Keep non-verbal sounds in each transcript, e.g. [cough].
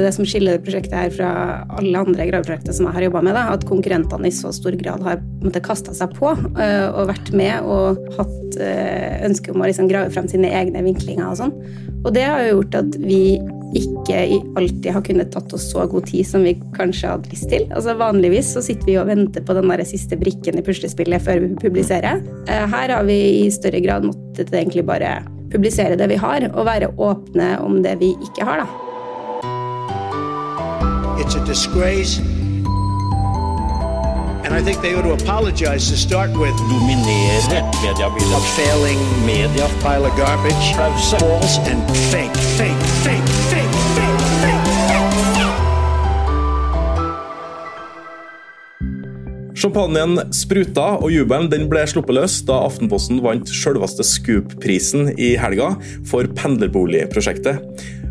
det som skiller det prosjektet her fra alle andre graveprosjekter som jeg har jobba med, da, at konkurrentene i så stor grad har kasta seg på uh, og vært med og hatt uh, ønske om å liksom grave frem sine egne vinklinger og sånn. Og det har jo gjort at vi ikke alltid har kunnet tatt oss så god tid som vi kanskje hadde lyst til. Altså Vanligvis så sitter vi og venter på den der siste brikken i puslespillet før vi publiserer. Uh, her har vi i større grad måttet egentlig bare publisere det vi har, og være åpne om det vi ikke har, da. It's a disgrace. And I think they ought to apologize to start with. Dominere mediebildet. A failing media. Pile of garbage. Pause. False and fake, fake, fake, fake, fake, fake. Champagnen spruta, og jubelen den ble sluppet løs da Aftenposten vant selveste Scoop-prisen i helga for pendlerboligprosjektet.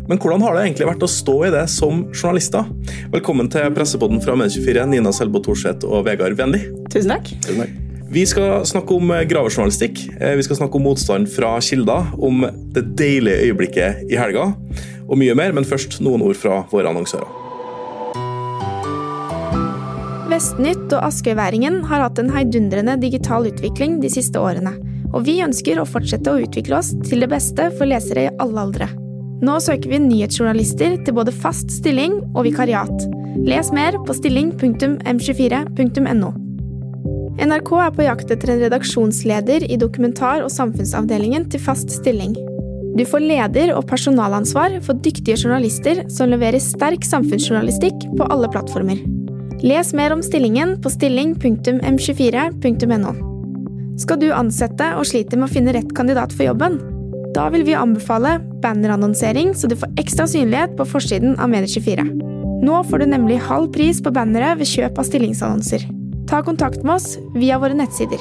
Men hvordan har det egentlig vært å stå i det som journalister? Velkommen til pressepodden fra Medie24, Nina Selbo Thorseth og Vegard Venli. Tusen takk. Tusen takk. Vi skal snakke om gravejournalistikk. Eh, vi skal snakke om motstand fra kilder, om det deilige øyeblikket i helga, og mye mer. Men først noen ord fra våre annonsører. Vestnytt og Askøyværingen har hatt en heidundrende digital utvikling de siste årene, og vi ønsker å fortsette å utvikle oss til det beste for lesere i alle aldre. Nå søker vi nyhetsjournalister til både fast stilling og vikariat. Les mer på stilling.m24.no. NRK er på jakt etter en redaksjonsleder i dokumentar- og samfunnsavdelingen til fast stilling. Du får leder- og personalansvar for dyktige journalister som leverer sterk samfunnsjournalistikk på alle plattformer. Les mer om stillingen på stilling.m24.no. Skal du ansette og sliter med å finne rett kandidat for jobben? Da vil vi anbefale bannerannonsering, så du får ekstra synlighet på forsiden av Medier24. Nå får du nemlig halv pris på bannere ved kjøp av stillingsannonser. Ta kontakt med oss via våre nettsider.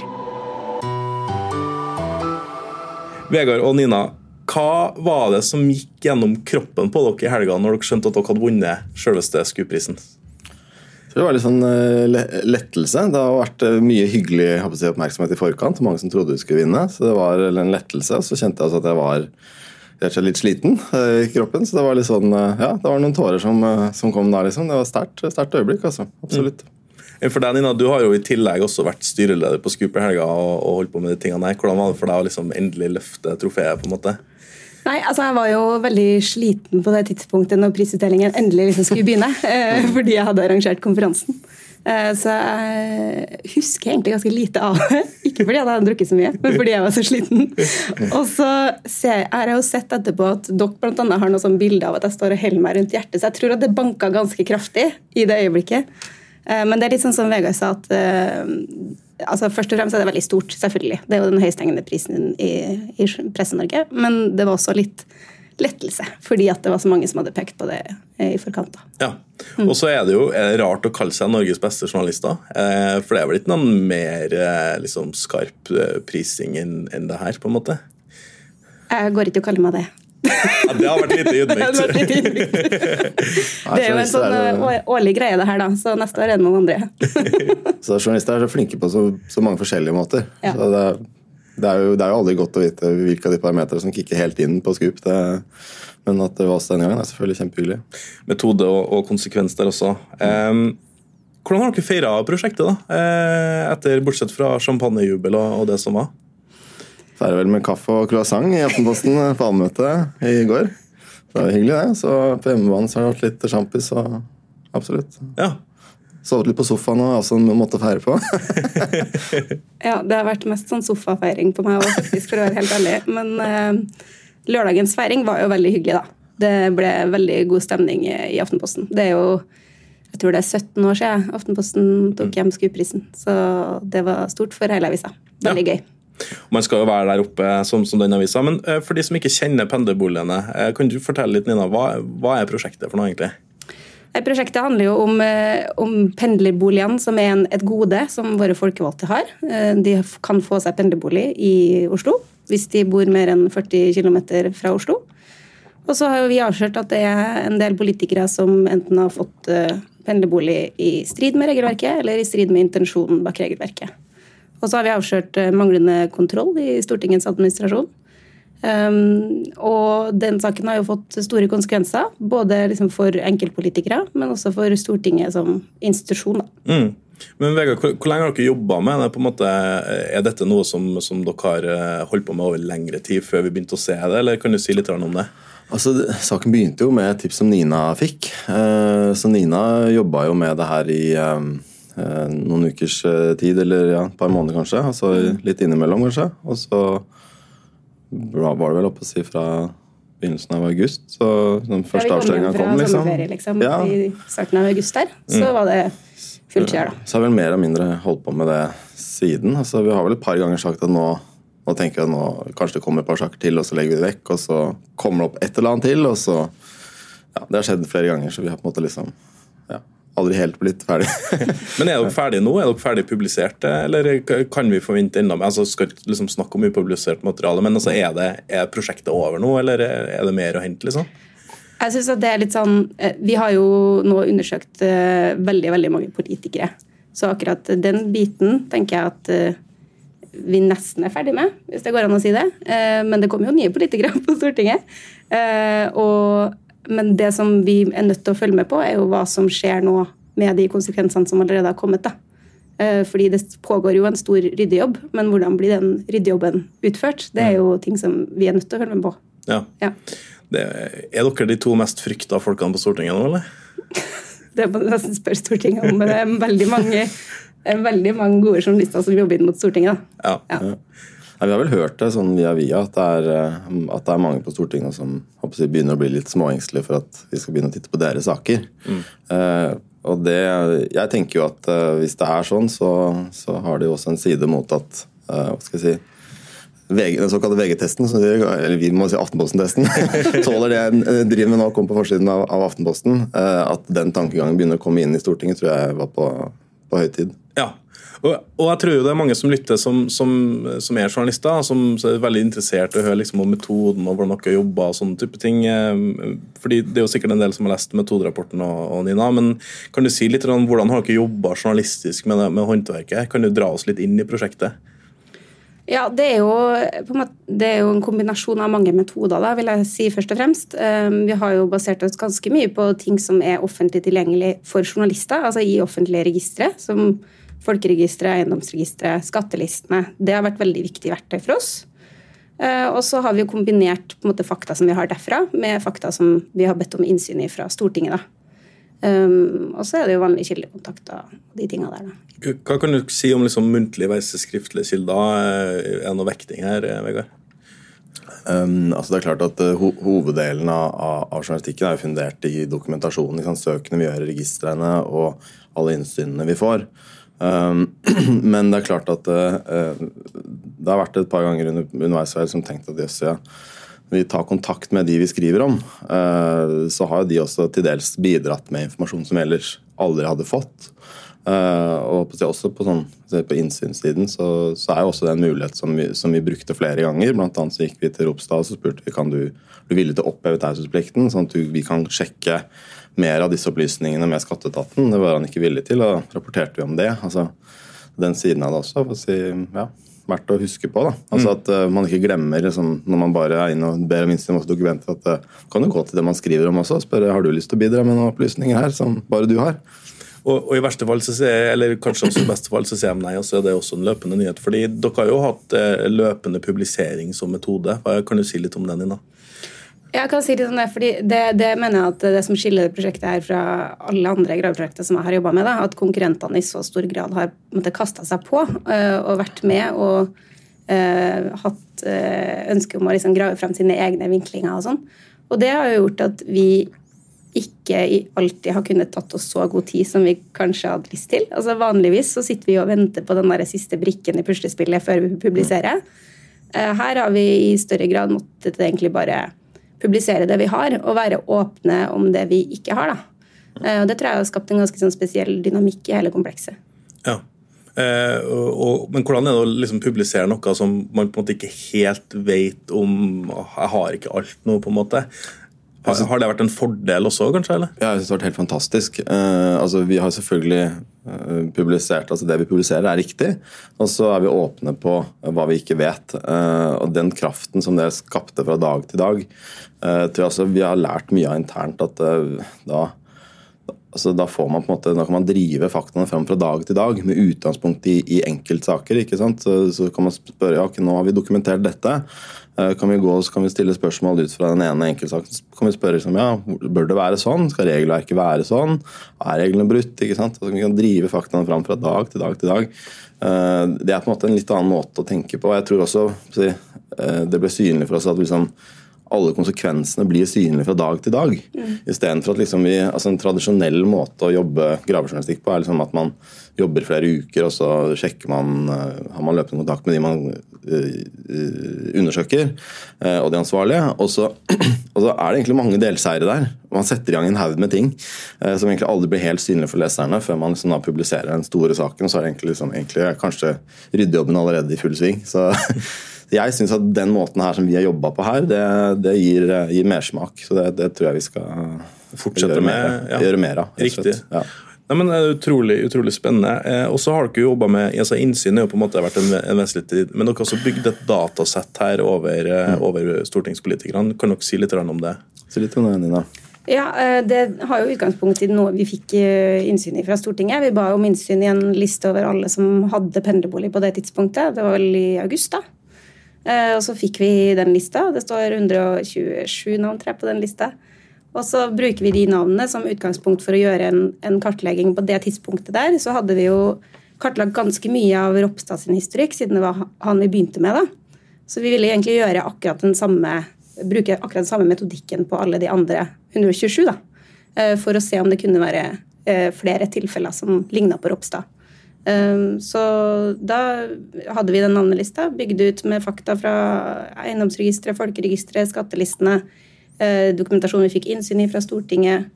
Vegard og Nina, hva var det som gikk gjennom kroppen på dere i helga når dere skjønte at dere hadde vunnet selveste SKUP-prisen? det var litt sånn eh, lettelse. Det har vært eh, mye hyggelig si, oppmerksomhet i forkant. Mange som trodde du skulle vinne. Så det var en lettelse. Og Så kjente jeg altså at jeg var litt sliten eh, i kroppen. Så det var litt sånn, ja, det var noen tårer som, som kom da. liksom. Det var sterkt, sterkt øyeblikk, altså. Absolutt. Mm. For deg, Nina, Du har jo i tillegg også vært styreleder på Skup i helga og, og holdt på med de tingene der. Hvordan var det for deg å liksom endelig løfte trofeet? på en måte? Nei, altså Jeg var jo veldig sliten på det tidspunktet når prisutdelingen endelig liksom skulle begynne. [laughs] Eh, fordi jeg hadde arrangert konferansen. Eh, så jeg husker egentlig ganske lite av det. [laughs] Ikke fordi jeg hadde drukket så mye, men fordi jeg var så sliten. Og så har jeg jo sett etterpå at dere annet har noe sånn bilde av at jeg står og holder meg rundt hjertet, så jeg tror at det banka ganske kraftig i det øyeblikket. Eh, men det er litt sånn som Vegard sa, at altså Først og fremst er det veldig stort, selvfølgelig. Det er jo den høyesthengende prisen i, i Presse-Norge. Men det var også litt lettelse, fordi at det var så mange som hadde pekt på det i forkant. Ja, Og så er det jo er det rart å kalle seg Norges beste journalister. Eh, for det er vel ikke noen mer eh, liksom, skarp eh, prising enn det her, på en måte? Jeg går ikke og kaller meg det. Ja, det har vært litt ydmykt. [laughs] [laughs] det er jo en sånn eh, årlig greie, det her, da. Så neste år er det noen andre. [laughs] så Journalister er så flinke på så, så mange forskjellige måter. Ja. Så det, det, er jo, det, er jo, aldri godt å vite hvilke av de parametere som kikker helt inn på Scoop. Det, men at det var oss denne gangen, er selvfølgelig kjempehyggelig. Metode og, og konsekvens der også. Um, hvordan har dere feira prosjektet, da? Eh, etter, bortsett fra champagnejubel og, og det som var? Feira vel med kaffe og croissant i Aftenposten på allmøtet i går. Det var hyggelig, det. Så på hjemmebane så har det vært litt sjampis og absolutt. Ja. Sovet litt på sofaen og også en måte å feire på. [laughs] ja, det har vært mest sånn sofafeiring på meg òg, faktisk, for å være helt ærlig. Men eh, lørdagens feiring var jo veldig hyggelig, da. Det ble veldig god stemning i, Aftenposten. Det er jo jeg tror det er 17 år siden Aftenposten tok hjem SKUP-prisen. Så det var stort for hele avisa. Veldig ja. gøy. Man skal jo være der oppe som, som den avisa. Men uh, for de som ikke kjenner pendlerboligene, uh, kan du fortelle litt, Nina, hva, hva, er prosjektet for noe, egentlig? Prosjektet handler jo om, uh, om pendlerboligene, som er en, et gode som våre folkevalgte har. De kan få seg pendlerbolig i Oslo hvis de bor mer enn 40 km fra Oslo. Og så har vi avslørt at det er en del politikere som enten har fått pendlerbolig i strid med regelverket, eller i strid med intensjonen bak regelverket. Og så har vi avslørt eh, manglende kontroll i Stortingets administrasjon. Um, og den saken har jo fått store konsekvenser, både liksom for enkeltpolitikere, men også for Stortinget som institusjon. Mm. Men Vegard, hvor, hvor, lenge har dere jobba med det? På en måte, er dette noe som, som, dere har eh, holdt på med over lengre tid før vi begynte å se det, eller kan du si litt om det? Altså, Saken begynte jo med et tips som Nina fikk. Uh, så Nina jobba jo med det her i uh, noen ukers tid, eller ja, et par måneder kanskje. Altså litt innimellom, kanskje. Og så var det vel oppe å si fra begynnelsen av august. Så den første ja, avsløringa kom, liksom. liksom. Ja. I starten av august der. Så mm. var det fullt kjør, da. Så har vi vel mer eller mindre holdt på med det siden. Altså, vi har vel et par ganger sagt at nå, nå tenker jeg at nå kanskje det kommer et par saker til, og så legger vi det vekk. Og så kommer det opp et eller annet til, og så Ja, det har skjedd flere ganger, så vi har på en måte liksom aldri helt blitt ferdig. [laughs] Men er dere ferdige nå? Er dere ferdig publisert, eller kan vi forvente enda mer? Altså, skal liksom snakke om upublisert materiale, men altså, er, det, er, prosjektet over nå, eller er det mer å hente? liksom? Jeg synes at det er litt sånn, eh, Vi har jo nå undersøkt uh, veldig veldig mange politikere. Så akkurat den biten tenker jeg at uh, vi nesten er ferdig med, hvis det går an å si det. Men det kommer jo nye politikere [laughs] på Stortinget. og men det som vi er nødt til å følge med på, er jo hva som skjer nå med de konsekvensene som allerede har kommet. da. Eh, fordi det pågår jo en stor ryddejobb, men hvordan blir den ryddejobben utført? Det er jo ting som vi er nødt til å følge med på. Ja. ja. Det, er dere de to mest frykta folkene på Stortinget nå, eller? [laughs] det må du nesten spørre Stortinget om, men det er veldig mange, veldig mange gode journalister som jobber inn mot Stortinget. Da. Ja. ja. Nei, vi har vel hørt det sånn via via at det er, eh, at det er mange på Stortinget som jeg, begynner å bli litt småengstelige for at vi skal begynne å titte på deres saker. Mm. Uh, og det, jeg tenker jo at uh, hvis det er sånn, så, så, har det jo også en side mot at uh, Hva skal jeg si VG, den såkalte VG-testen, eller vi må si Aftenposten-testen, [laughs] tåler det jeg driver med nå, kom på forsiden av, av Aftenposten. At den tankegangen begynner å komme inn i Stortinget, tror jeg var på, på høy tid. Ja, og, og, jeg tror jo det er mange som lytter som, som, som er journalister, som er veldig interessert i å høre liksom om metoden og hvordan dere jobber og sånne type ting. Eh, fordi Det er jo sikkert en del som har lest metoderapporten og, og Nina, men kan du si litt om hvordan har dere jobba journalistisk med, med håndverket? Kan du dra oss litt inn i prosjektet? Ja, det er, jo, måte, det er, jo, en kombinasjon av mange metoder, da, vil jeg si først og fremst. Um, vi har jo basert oss ganske mye på ting som er offentlig tilgjengelig for journalister, altså i offentlige registre. som Folkeregisteret, eiendomsregisteret, skattelistene. Det har vært veldig viktig verktøy for oss. Eh, og så har vi jo kombinert måte, fakta som vi har derfra, med fakta som vi har bedt om innsyn i fra Stortinget. Da. Um, og så er det jo vanlige kildekontakter og de tinga der. Da. Hva kan du si om liksom, muntlig versus skriftlige kilder? Er det noe vekting her, Vegard? Um, altså det er klart at uh, ho Hoveddelen av, av, journalistikken er fundert i dokumentasjonen. Liksom, søkene vi gjør i registrene og alle innsynene vi får. Um, [clears throat] men det er klart at uh, det har vært et par ganger underveis som tenkte at jøss, ja, vi tar kontakt med de vi skriver om, uh, så har de også til dels bidratt med informasjon som ellers aldri hadde fått. Uh, og også på, sånn, på innsynssiden så, så, er jo også det en mulighet som vi, som vi brukte flere ganger. Blant annet så gikk vi til Ropstad og så spurte vi kan du bli villig til å oppheve taushetsplikten, sånn at vi kan sjekke mer av disse opplysningene med skatteetaten. Det var han ikke villig til, og rapporterte vi om det. Altså, den siden av det også. for å si, ja, verdt å huske på. da. Altså mm. At uh, man ikke glemmer liksom, når man bare er inne og ber om innsyn i dokumenter, at uh, kan jo gå til det man skriver om også. og Spørre har du lyst til å bidra med noen opplysninger her som bare du har. Og, og, i verste fall, så ser, eller kanskje også i beste fall, så sier de nei, og så er det også en løpende nyhet. fordi Dere har jo hatt eh, løpende publisering som metode. Kan du si litt om den? Ina? Jeg kan si litt om det, fordi det, det, mener jeg at det som skiller det prosjektet her fra alle andre graveprosjekter som jeg har jobba med, da, at konkurrentene i så stor grad har kasta seg på øh, og vært med og øh, hatt øh, ønske om å liksom grave frem sine egne vinklinger og sånn. Og det har jo gjort at vi ikke alltid har kunnet tatt oss så god tid som vi kanskje hadde lyst til. Altså Vanligvis så sitter vi og venter på den der siste brikken i puslespillet før vi publiserer. Her har vi i større grad måttet egentlig bare publisere det vi har, og være åpne om det vi ikke har. Da. Eh, og det tror jeg har skapt en ganske sånn spesiell dynamikk i hele komplekset. Ja. Eh, og, men hvordan er det å liksom publisere noe som man på en måte ikke helt vet om Jeg har ikke alt nå, på en måte. Har, har, det vært en fordel også, kanskje? eller? Ja, jeg synes det har vært helt fantastisk. Uh, altså, vi har selvfølgelig uh, publisert altså Det vi publiserer, er riktig. Og så er vi åpne på hva vi ikke vet. Uh, og den kraften som det skapte fra dag til dag, tror jeg altså vi har lært mye av internt at da altså da, man måte, da kan man drive faktaene fram fra dag til dag med utgangspunkt i, i enkeltsaker. ikke sant? Så, så, kan man spørre ja, okay, nå har vi dokumentert dette. Eh, kan vi gå så kan vi stille spørsmål ut fra den ene enkeltsaken. Kan vi spørre liksom, ja, Bør det være sånn? Skal regelverket være sånn? Er reglene brutt? ikke sant? Så vi kan drive faktaene fram fra dag til dag til dag. Eh, det er på en måte en litt annen måte å tenke på. Jeg tror også eh, det ble synlig for oss at vi liksom, alle konsekvensene blir synlige fra dag til dag. Mm. Istedenfor at liksom vi, altså en tradisjonell måte å jobbe gravejournalistikk på er liksom at man jobber flere uker, og så sjekker man uh, har man løpende kontakt med de man uh, undersøker, uh, og de ansvarlige. Og så, [clears throat] og så, er det egentlig mange delseire der. Man setter i gang en haug med ting som egentlig aldri blir helt synlige for leserne før man liksom da publiserer den store saken. Så er det egentlig, liksom, egentlig kanskje ryddejobben allerede i full sving. Så [laughs] jeg syns at den måten her som vi har jobba på her, det, det gir, gir, mersmak. Så det, det, tror jeg vi skal fortsette gjøre med. Mer, ja. Gjøre mer av. Riktig. Ja. Nei, men det er utrolig, utrolig spennende. Eh, og så har dere jobba med altså Innsyn har jo på en måte vært en, en vesentlig tid, men dere har også bygd et datasett her over, eh, mm. over stortingspolitikerne. Kan dere si litt om det? Si litt om det, Nina. Ja, eh, Det har jo utgangspunkt i noe vi fikk eh, innsyn i fra Stortinget. Vi ba om innsyn i en liste over alle som hadde pendlerbolig på det tidspunktet. Det var vel i august. da. Eh, og så fikk vi den lista. Det står 127 navn tror på den lista. Og så bruker vi de navnene som utgangspunkt for å gjøre en, en, kartlegging. På det tidspunktet der så hadde vi jo kartlagt ganske mye av Ropstad sin historikk, siden det var han vi begynte med. da. Så vi ville egentlig gjøre akkurat den samme, bruke akkurat den samme metodikken på alle de andre 127, da. Eh, for å se om det kunne være eh, flere tilfeller som ligna på Ropstad. Ehm, så da hadde vi den navnelista, bygde ut med fakta fra eiendomsregisteret, folkeregisteret, skattelistene, eh, dokumentasjon vi fikk innsyn i fra Stortinget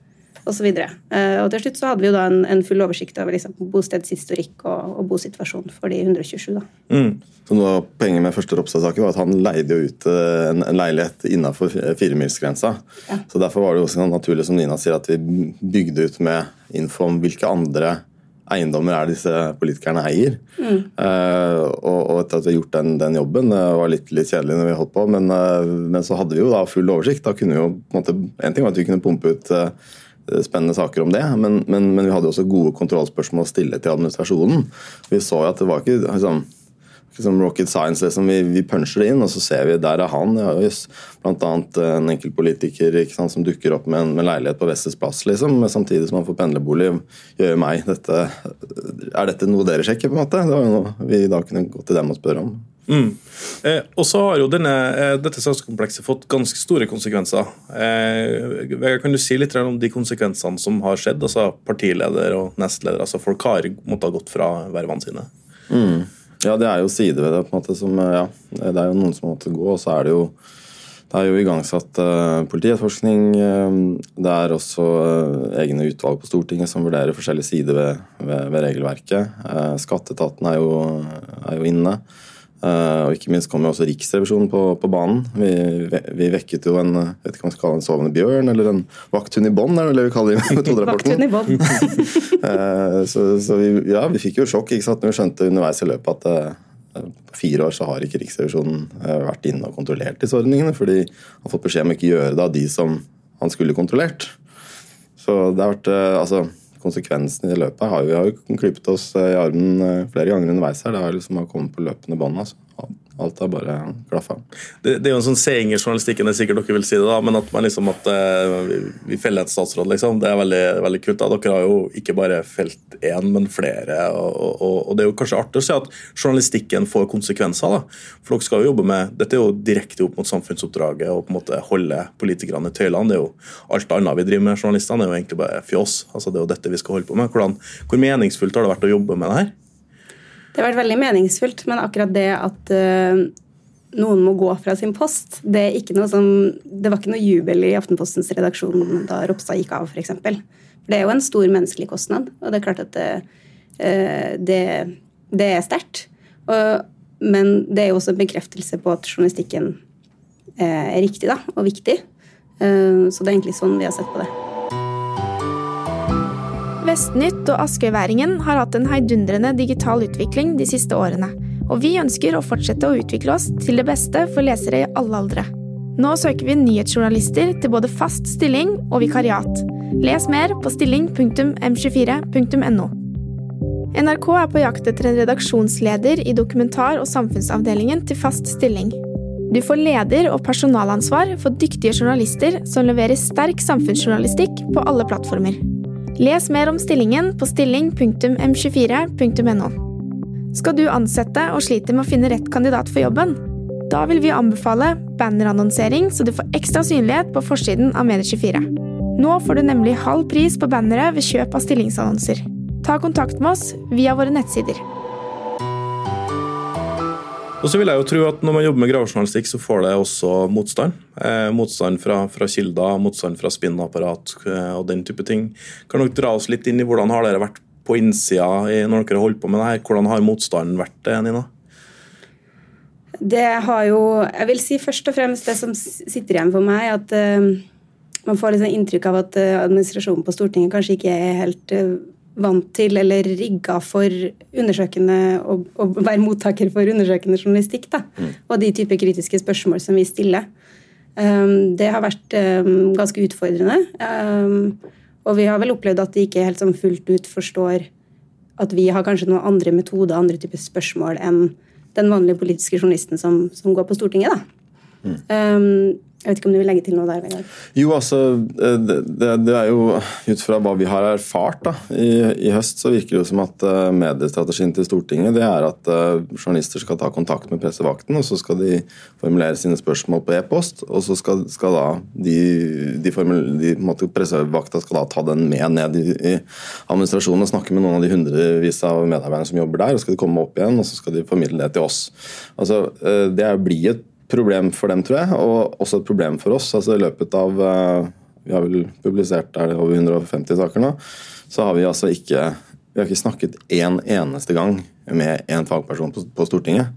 osv. Og, uh, og til slutt så hadde vi jo da en, en full oversikt over liksom bostedshistorikk og, og bosituasjon for de 127. da. Mm. Så noe av Poenget med første Ropstad-saken var at han leide jo ut eh, en, en leilighet innafor firemilsgrensa. Ja. Så derfor var det jo også naturlig som Nina sier, at vi bygde ut med info om hvilke andre eiendommer er disse politikerne eier. Mm. Uh, og, og, etter at vi har gjort den, den jobben, det var litt, litt, kjedelig når vi holdt på, men, uh, men, så hadde vi jo da full oversikt. Da kunne vi jo, på en, måte, en ting var at vi kunne pumpe ut uh, spennende saker om det, men, men, men, vi hadde også gode kontrollspørsmål å stille til administrasjonen. Vi så jo at det var ikke liksom, liksom rocket science. Liksom. Vi, vi, puncher det inn, og så ser vi der er han. Ja, just, blant annet eh, en sant, som dukker opp med en med leilighet på Vestes plass, liksom, samtidig som han får pendlerbolig. Gjør meg dette, Er dette noe dere sjekker? på en måte? Det var jo noe vi da kunne gå til dem og spørre om. Mm. Eh, og så har jo denne, eh, dette sakskomplekset fått ganske store konsekvenser. Eh, kan du si litt om de konsekvensene som har skjedd? altså Partileder og nestleder. altså Folk har måttet ha gått fra vervene sine. Mm. Ja, det er jo sider ved det. på en måte som, ja, Det er jo noen som måtte gå, og så er det jo det er jo igangsatt uh, politietterforskning. Uh, det er også uh, egne utvalg på Stortinget som vurderer forskjellige sider ved, ved, ved regelverket. Skatteetaten er er jo inne. Eh, og ikke minst kom jo også Riksrevisjonen på, på banen. Vi, vi, vekket jo en vet ikke hva man skal kalle en sovende bjørn eller en vakthund i bånd, er det vi kaller det i [laughs] metoderapporten. [laughs] Eh, så, så vi, ja, vi fikk jo sjokk ikke sant, når vi skjønte underveis i løpet at uh, på fire år så har ikke Riksrevisjonen vært inne og kontrollert disse ordningene, fordi han har fått beskjed om ikke å gjøre det av de som han skulle kontrollert. Så det har vært altså konsekvensene i løpet vi har jo klippet oss i armen eh, flere ganger underveis her. Det har liksom kommet på løpende bånd. Altså. Alt har bare klaffa. Det, det, er jo en sånn seing i journalistikken, det er sikkert dere vil si det, da, men at man liksom at uh, vi feller et statsråd, liksom. Det er veldig, veldig kult. da. Dere har jo ikke bare felt én, men flere. Og, og, og, det er jo kanskje artig å se at journalistikken får konsekvenser. da. For dere skal jo jobbe med Dette er jo direkte opp mot samfunnsoppdraget og på en måte holde politikerne i tøylene. Det er jo alt annet vi driver med journalistene, er jo egentlig bare fjås. Altså, det er jo dette vi skal holde på med. Hvordan, hvor meningsfullt har det vært å jobbe med det her? Det har vært veldig meningsfullt, men akkurat det at uh, noen må gå fra sin post, det, som, det, var ikke noe jubel i Aftenpostens redaksjon da Ropstad gikk av, f.eks. For, for det er jo en stor menneskelig kostnad, og det er klart at det, uh, det, det er sterkt. Men det er jo også en bekreftelse på at journalistikken uh, er riktig da, og viktig. Så det er egentlig sånn vi har sett på det. Vestnytt og Askøyværingen har hatt en heidundrende digital utvikling de siste årene, og vi ønsker å fortsette å utvikle oss til det beste for lesere i alle aldre. Nå søker vi nyhetsjournalister til både fast stilling og vikariat. Les mer på stilling.m24.no. NRK er på jakt etter en redaksjonsleder i dokumentar- og samfunnsavdelingen til fast stilling. Du får leder- og personalansvar for dyktige journalister som leverer sterk samfunnsjournalistikk på alle plattformer. Les mer om stillingen på stilling.m24.no. Skal du ansette og sliter med å finne rett kandidat for jobben? Da vil vi anbefale bannerannonsering, så du får ekstra synlighet på forsiden av Medie24. Nå får du nemlig halv pris på bannere ved kjøp av stillingsannonser. Ta kontakt med oss via våre nettsider. Og så vil jeg jo tro at Når man jobber med gravejournalistikk, så får det også motstand. Eh, motstand fra, fra, kilder, motstand fra spinnapparat eh, og den type ting. Kan dere dra oss litt inn i hvordan har dere vært på innsida når dere har holdt på med det her? Hvordan har motstanden vært, eh, Nina? Det har jo Jeg vil si først og fremst det som sitter igjen for meg, at eh, man får liksom inntrykk av at uh, administrasjonen på Stortinget kanskje ikke er helt uh, vant til eller rigga for undersøkende å, å være mottaker for undersøkende journalistikk. Da, mm. Og de typer kritiske spørsmål som vi stiller. Um, det har vært um, ganske utfordrende. Um, og vi har vel opplevd at de ikke helt sånn fullt ut forstår at vi har kanskje noen andre metoder, andre typer spørsmål enn den vanlige politiske journalisten som, som går på Stortinget. da. Mm. Um, jeg vet ikke om du vil legge til noe der? Vegard? Jo, altså, eh, det, det, er jo ut fra hva vi har erfart da, i, i, høst, så virker det jo som at uh, mediestrategien til Stortinget det er at uh, journalister skal ta kontakt med pressevakten, og så skal de formulere sine spørsmål på e-post. Og så skal, skal da de, de, formul, de måte, pressevakta skal da ta den med ned i, i, administrasjonen og snakke med noen av de hundrevis av medarbeiderne som jobber der, og så skal de komme opp igjen og så skal de formidle det til oss. Altså, det blir et problem for dem, tror jeg, og også et problem for oss. Altså I løpet av eh, Vi har vel publisert er det over 150 saker nå. Så har vi altså ikke vi har ikke snakket én en eneste gang med en fagperson på, på Stortinget.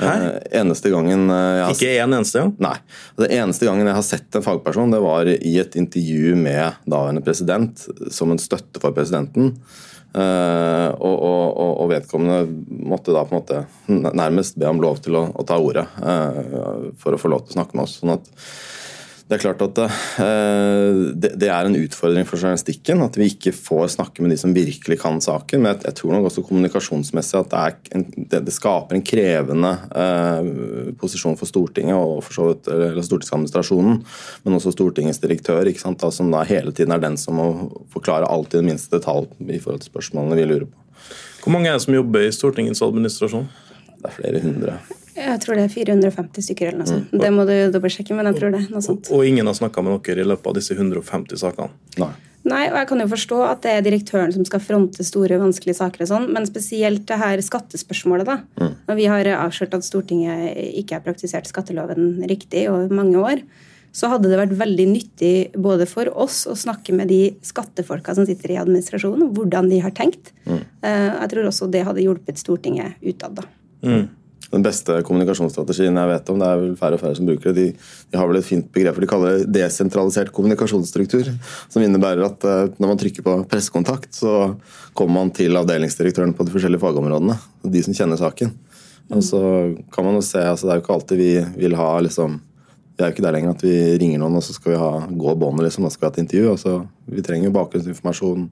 Hæ? Uh, eneste gangen uh, har, Ikke én en eneste gang? Nei. Det eneste gangen jeg har sett en fagperson, det var i et intervju med daværende president som en støtte for presidenten. Uh, og, og, og, vedkommende måtte da på en måte nærmest be om lov til å, å ta ordet uh, for å få lov til å snakke med oss. sånn at det er klart at uh, det, det, er en utfordring for journalistikken at vi ikke får snakke med de som virkelig kan saken. Men jeg, jeg tror nok også kommunikasjonsmessig at det, en, det, det skaper en krevende uh, posisjon for Stortinget og for så vidt eller stortingsadministrasjonen, men også Stortingets direktør, ikke sant, da, som da hele tiden er den som må forklare i den minste detalj i forhold til spørsmålene vi lurer på. Hvor mange er det som jobber i Stortingets administrasjon? Det er flere hundre. Jeg tror det er 450 stykker eller noe sånt. Mm. Det må du dobbeltsjekke, men jeg tror det. noe sånt. Og ingen har snakka med dere i løpet av disse 150 sakene? Nei. Nei, og jeg kan jo forstå at det er direktøren som skal fronte store, vanskelige saker og sånn, men spesielt det her skattespørsmålet, da. Mm. Når vi har avslørt at Stortinget ikke har praktisert skatteloven riktig over mange år, så hadde det vært veldig nyttig både for oss å snakke med de skattefolka som sitter i administrasjonen, hvordan de har tenkt. Mm. Eh, jeg tror også det hadde hjulpet Stortinget utad, da. Mm den beste kommunikasjonsstrategien jeg vet om. Det er vel færre og færre som bruker det. De, de har vel et fint begrep for de kaller det desentralisert kommunikasjonsstruktur. Som innebærer at uh, når man trykker på pressekontakt, så kommer man til avdelingsdirektøren på de forskjellige fagområdene. De som kjenner saken. Og så kan man jo se, altså Det er jo ikke alltid vi vil ha liksom Vi er jo ikke der lenger at vi ringer noen og så skal vi ha, gå båndet, liksom. Da skal vi ha et intervju. Altså, vi trenger jo bakgrunnsinformasjon,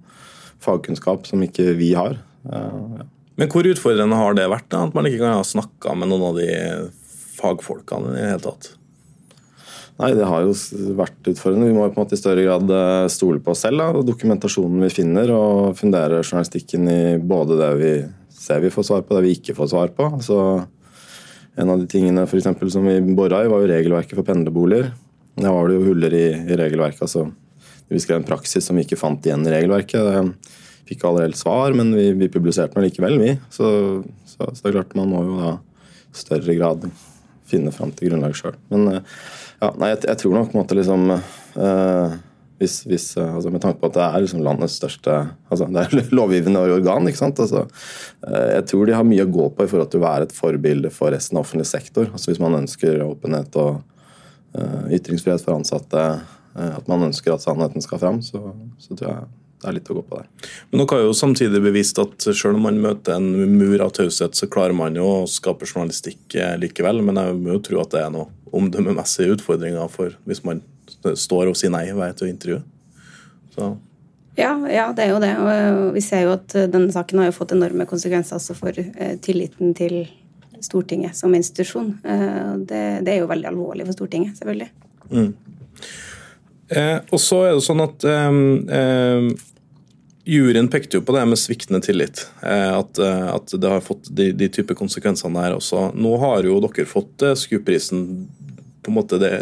fagkunnskap, som ikke vi har. Uh, ja. Men hvor utfordrende har det vært? da, At man ikke kan ha snakka med noen av de fagfolkene i det hele tatt? Nei, Det har jo vært utfordrende. Vi må på en måte i større grad eh, stole på oss selv da, og dokumentasjonen vi finner, og fundere journalistikken i både det vi ser vi får svar på, det vi ikke får svar på. Altså, en av de tingene for eksempel, som vi bora i, var jo regelverket for pendlerboliger. Der var det jo huller i, i regelverket. altså Vi skrev en praksis som vi ikke fant igjen i regelverket. Det, fikk allerede svar, men vi, vi publiserte den likevel, vi. Så, så, så, det er klart man må jo da i større grad finne fram til grunnlaget sjøl. Men eh, ja, nei, jeg, jeg, tror nok på en måte liksom eh, hvis, hvis, uh, altså Med tanke på at det er liksom landets største altså Det er [laughs] lovgivende organ. ikke sant? Altså, eh, jeg tror de har mye å gå på i forhold til å være et forbilde for resten av offentlig sektor. altså Hvis man ønsker åpenhet og ytringsfrihet for ansatte, at man ønsker at sannheten skal fram, så, så tror jeg det er litt å gå på der. Men dere har jo samtidig bevist at selv om man møter en mur av taushet, så klarer man jo å skape journalistikk likevel. Men jeg må jo tro at det er noe omdømmemessige utfordringer for hvis man står og sier nei ved å intervjue. Så. Ja, ja, det er jo det. Og vi ser jo at denne saken har jo fått enorme konsekvenser også for tilliten til Stortinget som institusjon. Det, det er jo veldig alvorlig for Stortinget, selvfølgelig. Mm. Eh, og så er det sånn at eh, eh, Juryen pekte jo på det med sviktende tillit. Eh, at, eh, at, det har fått de, de type konsekvensene der også. Nå har jo dere fått eh, SKUP-prisen på en måte det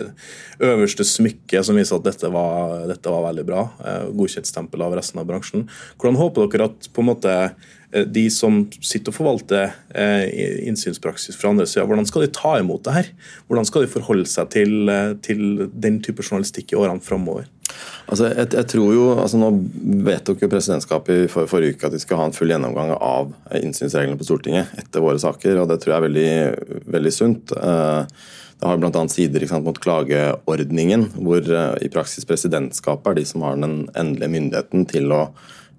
øverste smykket som viser at dette var, dette var veldig bra. Godkjent stempel av resten av bransjen. Hvordan håper dere at på en måte de som sitter og forvalter eh, innsynspraksis fra andre sida, hvordan skal de ta imot det her? Hvordan skal de forholde seg til, eh, til den type journalistikk i årene framover? Altså, jeg, jeg, tror jo, altså Nå vedtok jo presidentskapet i for, forrige uke at de skal ha en full gjennomgang av innsynsreglene på Stortinget etter våre saker, og det tror jeg er veldig, veldig sunt. Det har bl.a. sider sant, mot klageordningen, hvor i praksis presidentskapet er de som har den endelige myndigheten til å Eh,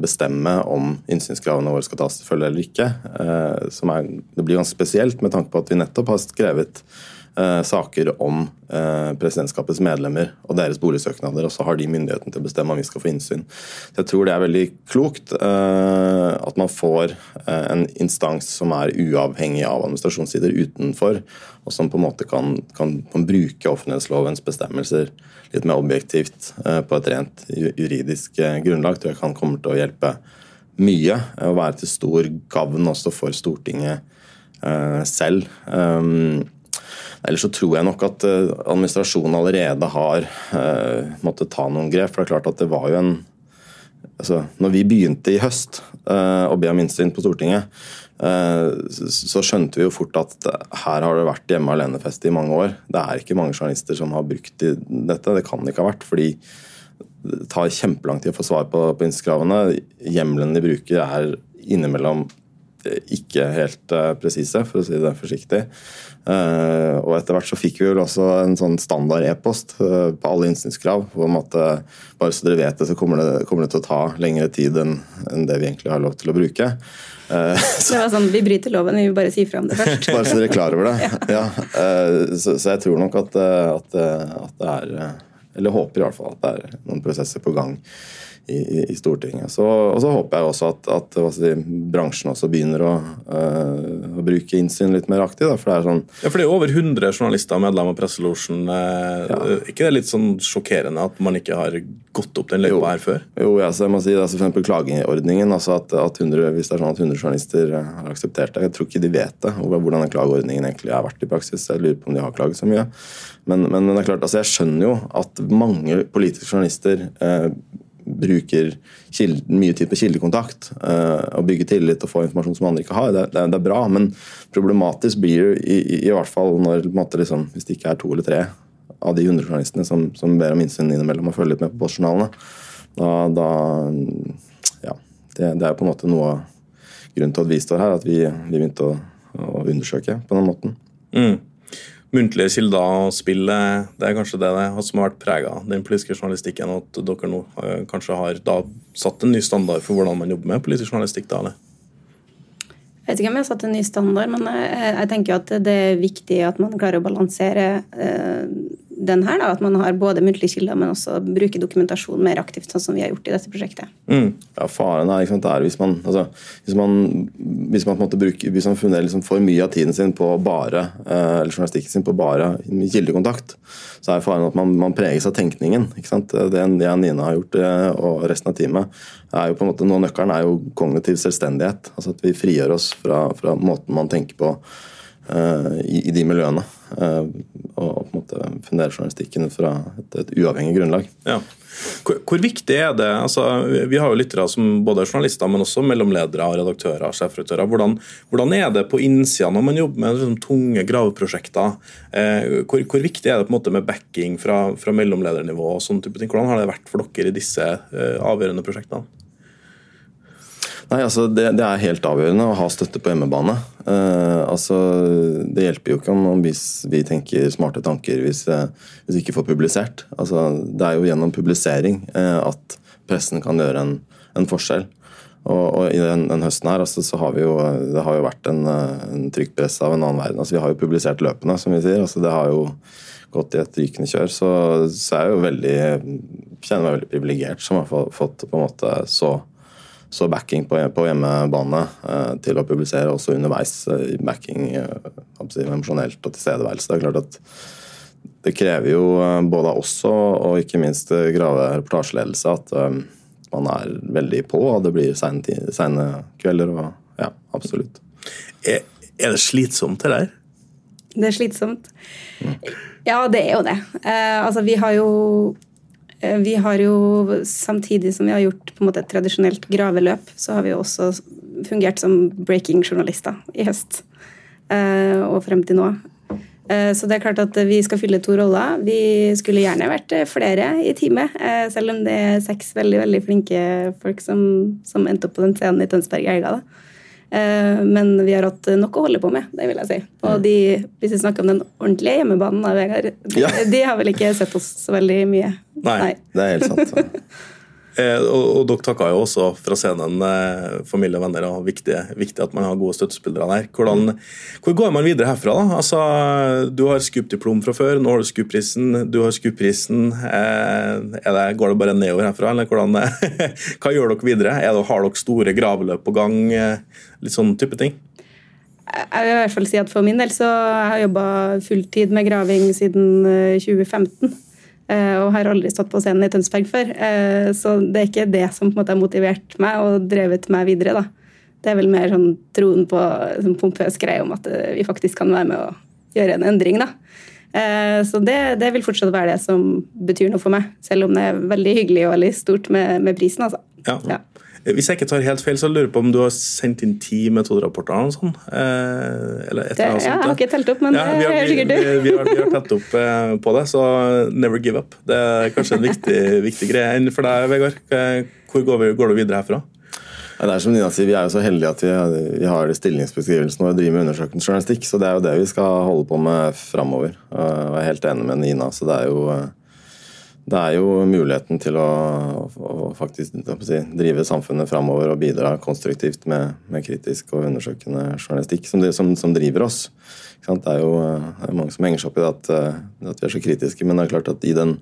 bestemme om innsynskravene våre skal tas til følge eller ikke. Eh, er, det blir ganske spesielt med tanke på at vi nettopp har skrevet eh, saker om presidentskapets medlemmer og deres boligsøknader, og så har de myndigheten til å bestemme om vi skal få innsyn. Så jeg tror det er veldig klokt at man får en instans som er uavhengig av administrasjonssider utenfor, og som på en måte kan, kan, kan bruke offentlighetslovens bestemmelser litt mer objektivt eh, på et rent juridisk eh, grunnlag, tror jeg kan kommer til å hjelpe mye. Og være til stor gavn også for Stortinget eh, selv. Ellers så tror jeg nok at administrasjonen allerede har måttet ta noen grep. For det er klart at det var jo en altså, Når vi begynte i høst å be om innsyn på Stortinget, Eh, så skjønte vi jo fort at her har det vært hjemme alene-fest i mange år. Det er ikke mange journalister som har brukt dette. Det kan det ikke ha vært. fordi det tar kjempelang tid å få svar på, på innskravene. Hjemlene de bruker er innimellom ikke helt uh, presise, for å si det forsiktig. Uh, og etter hvert så fikk vi vel også en sånn standard e-post på alle innsynskrav om at bare så dere vet det, så kommer det, kommer det til å ta lengre tid enn, enn det vi egentlig har lov til å bruke. [laughs] Så, det var sånn, Vi bryter loven, vi vil bare si fra om det først. bare så dere er klar over det. [laughs] ja. så, så, jeg tror nok at, at, at det er Eller håper i hvert fall at det er noen prosesser på gang i, i, Stortinget. Så, og så håper jeg også at, at si, bransjen også begynner å, uh, å, bruke innsyn litt mer aktivt. For det er sånn Ja, for det er over 100 journalister og medlemmer av Presselosjen. Uh, ja. ikke det er litt sånn sjokkerende at man ikke har gått opp den løypa her før? Jo, ja, så jeg må si det er f.eks. klageordningen. altså at, at 100, Hvis det er sånn at 100 journalister har akseptert det. Jeg tror ikke de vet det, hvordan den klageordningen egentlig har vært i praksis. Jeg lurer på om de har klaget så mye. Men, men det er klart, altså jeg skjønner jo at mange politiske journalister eh, bruker kilden, mye tid på kildekontakt uh, og bygger tillit og får informasjon som andre ikke har. Det, det, det er bra, men problematisk blir det i, i, i, hvert fall når, måte, liksom, hvis det ikke er to eller tre av de 100 journalistene som, som ber om innsyn innimellom og følger litt med på postjournalene. Da, da ja, det, det, er på en måte noe av grunnen til at vi står her, at vi, vi begynte å, å undersøke på den måten. Mm muntlige kilder og spillet, det er kanskje det, det som har vært prega den politiske journalistikken. At dere nå eh, kanskje har da satt en ny standard for hvordan man jobber med politisk journalistikk? da, eller? Jeg vet ikke om jeg har satt en ny standard, men jeg, jeg tenker at det er viktig at man klarer å balansere eh, den her, da, at man har både muntlige kilder, men også bruker dokumentasjon mer aktivt, sånn som vi har gjort i dette prosjektet. Mm. Ja, Faren er, sant, er hvis man, altså, hvis man, hvis man bruke, hvis man funderer liksom for mye av tiden sin på bare, eh, eller journalistikken sin på bare kildekontakt, så er faren at man, man preges av tenkningen. ikke sant? Det, det Nina har gjort, eh, og resten av teamet, er jo på en måte, nå nøkkelen er jo kognitiv selvstendighet. altså At vi frigjør oss fra, fra måten man tenker på i, i de miljøene og, og, på en måte fundere journalistikken fra et, et uavhengig grunnlag. Ja. Hvor, hvor, viktig er det altså, Vi har jo lyttere som både er journalister, men også mellomledere, redaktører, sjefredaktører. Hvordan, hvordan, er det på innsida når man jobber med liksom, tunge graveprosjekter? Eh, hvor, hvor, viktig er det på en måte med backing fra, fra mellomledernivå? og sånne type ting? Hvordan har det vært for dere i disse eh, avgjørende prosjektene? Nei, altså det, det, er helt avgjørende å ha støtte på hjemmebane. Eh, altså, det hjelper jo ikke om, vi, vi, tenker smarte tanker hvis, eh, hvis, vi ikke får publisert. Altså, det er jo gjennom publisering eh, at pressen kan gjøre en, en forskjell. Og, og, I den, den høsten her altså, så har vi jo, det har jo vært en, en trykkpress av en annen verden. Altså, vi har jo publisert løpene, som vi sier. Altså, det har jo gått i et rykende kjør. Så, så jeg jo veldig, kjenner meg veldig privilegert som har fått på en måte så så backing på, på hjemmebane eh, til å publisere også underveis eh, i backing eh, emosjonelt og tilstedeværelse. Det er klart at det krever jo eh, både av oss og ikke minst eh, Grave reportasjeledelse at eh, man er veldig på, og det blir seine kvelder og ja, absolutt. Er, er det slitsomt det der? Det er slitsomt. Mm. Ja, det er jo det. altså, vi har jo Eh, vi har jo, samtidig som vi har gjort på en måte et tradisjonelt graveløp, så har vi jo også fungert som breaking-journalister i høst. Eh, og frem til nå. Eh, så det er klart at vi skal fylle to roller. Vi skulle gjerne vært flere i teamet, selv om det er seks veldig veldig flinke folk som, som endte opp på den scenen i Tønsberg i helga. Eh, men vi har hatt nok å holde på med, det vil jeg si. Og mm. de, hvis vi snakker om den ordentlige hjemmebanen av Vegard, de, ja. de, har vel ikke sett oss så veldig mye. Nei, Nei. det er helt sant. [laughs] Eh, og, dere takka jo også fra scenen eh, familie og venner, og viktig, viktig at man har gode støttespillere der. Hvordan, hvor går man videre herfra? da? Altså, Du har SKUP-diplom fra før, nå har du SKUP-prisen, du har SKUP-prisen. Eh, går det bare nedover herfra, eller hvordan, [laughs] hva gjør dere videre? Det, har dere store gravløp på gang? Litt sånn type ting? Jeg vil i hvert fall si at For min del så har jeg jobba fulltid med graving siden 2015. Eh, og har aldri stått på scenen i Tønsberg før. Eh, så det er ikke det som på en måte har motivert meg og drevet meg videre. da. Det er vel mer sånn troen på sånn pompøs greie om at eh, vi faktisk kan være med å gjøre en endring. da. Så det, det, vil fortsatt være det som betyr noe for meg, selv om det er veldig hyggelig og veldig stort med, med prisen. altså. Ja. ja. Hvis jeg ikke tar helt feil, så lurer jeg på om du har sendt inn ti metoderapporter? eller? Eh, eller et eller annet sånt. ja, Jeg har ikke telt opp, men ja, vi har, vi, sikkert du. Vi, vi, har, vi har telt opp eh, på det, så never give up. Det er kanskje en viktig, viktig greie. Enn for deg, Vegard? Hvor går, vi, går du videre herfra? Ja, det er som Nina sier, Vi er jo så heldige at vi, vi har stillingsbeskrivelsen og driver med undersøkende journalistikk. Så det er jo det vi skal holde på med framover. Jeg er helt enig med Nina. så det er jo eh, det er jo muligheten til å, å faktisk si, drive samfunnet framover og bidra konstruktivt med, med, kritisk og undersøkende journalistikk som, som, som driver oss. Det er jo det er mange som henger seg opp i det at, eh, at, vi er så kritiske, men det er klart at i, den,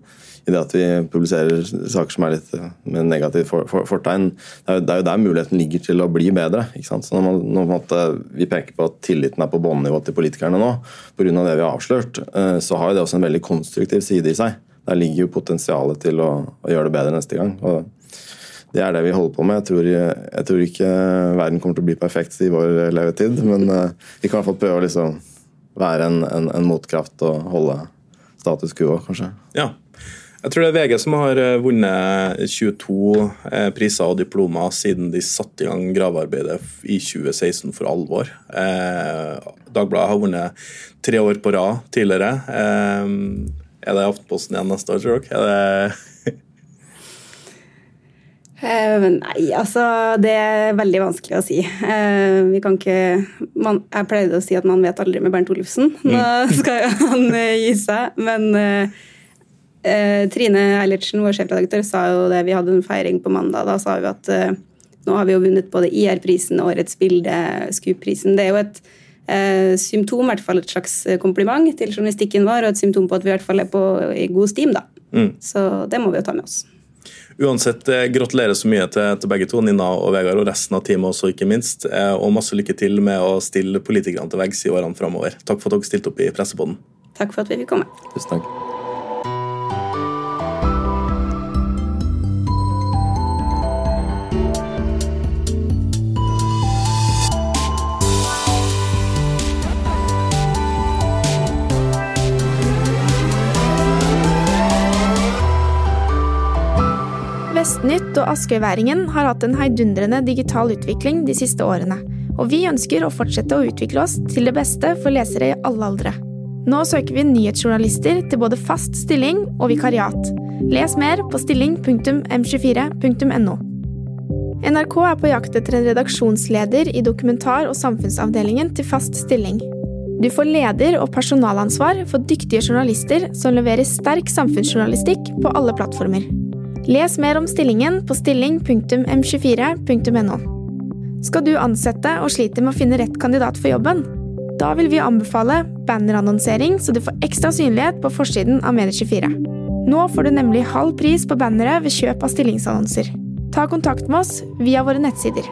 i det at vi publiserer saker som er litt eh, med negativt for, for, fortegn, det er, jo, det er, jo, der muligheten ligger til å bli bedre. Så når, man, når måte, vi peker på at tilliten er på bunnivå til politikerne nå, pga. det vi har avslørt, eh, så har jo det også en veldig konstruktiv side i seg der ligger jo potensialet til å, å, gjøre det bedre neste gang. og Det er det vi holder på med. Jeg tror, jeg tror ikke verden kommer til å bli perfekt i vår levetid, men uh, vi kan i hvert fall prøve å liksom være en, en, en, motkraft og holde status quo, kanskje. Ja. Jeg tror det er VG som har eh, vunnet 22 eh, priser og diplomer siden de satte i gang gravearbeidet i 2016 for alvor. Eh, Dagbladet har vunnet tre år på rad tidligere. Eh, er det Aftenposten igjen neste år, tror dere? Uh, [laughs] nei, altså Det er veldig vanskelig å si. Uh, vi kan ikke man, Jeg pleide å si at man vet aldri med Bernt Olufsen. Mm. Nå skal han uh, gi seg. Men Trine Eilertsen, vår sjefredaktør, sa jo det. Vi hadde en feiring på mandag. Da sa vi at nå har vi jo vunnet både IR-prisen, Årets bilde, SKUP-prisen. Det er jo et eh, symptom, i hvert fall et slags kompliment til journalistikken vår, og et symptom på at vi i hvert fall er på i god stim. da. Mm. Så det må vi jo ta med oss. Uansett, eh, gratulerer så mye til, til, begge to, Nina og Vegard, og resten av teamet også, ikke minst. Eh, og masse lykke til med å stille politikerne til veggs i årene framover. Takk for at dere stilte opp i Pressepodden. Takk for at vi fikk komme. Tusen takk. Vestnytt og Askøyværingen har hatt en heidundrende digital utvikling de siste årene, og vi ønsker å fortsette å utvikle oss til det beste for lesere i alle aldre. Nå søker vi nyhetsjournalister til både fast stilling og vikariat. Les mer på stilling.m24.no. NRK er på jakt etter en redaksjonsleder i dokumentar- og samfunnsavdelingen til fast stilling. Du får leder- og personalansvar for dyktige journalister som leverer sterk samfunnsjournalistikk på alle plattformer. Les mer om stillingen på stilling.m24.no. Skal du ansette og sliter med å finne rett kandidat for jobben? Da vil vi anbefale bannerannonsering, så du får ekstra synlighet på forsiden av Medier24. Nå får du nemlig halv pris på bannere ved kjøp av stillingsannonser. Ta kontakt med oss via våre nettsider.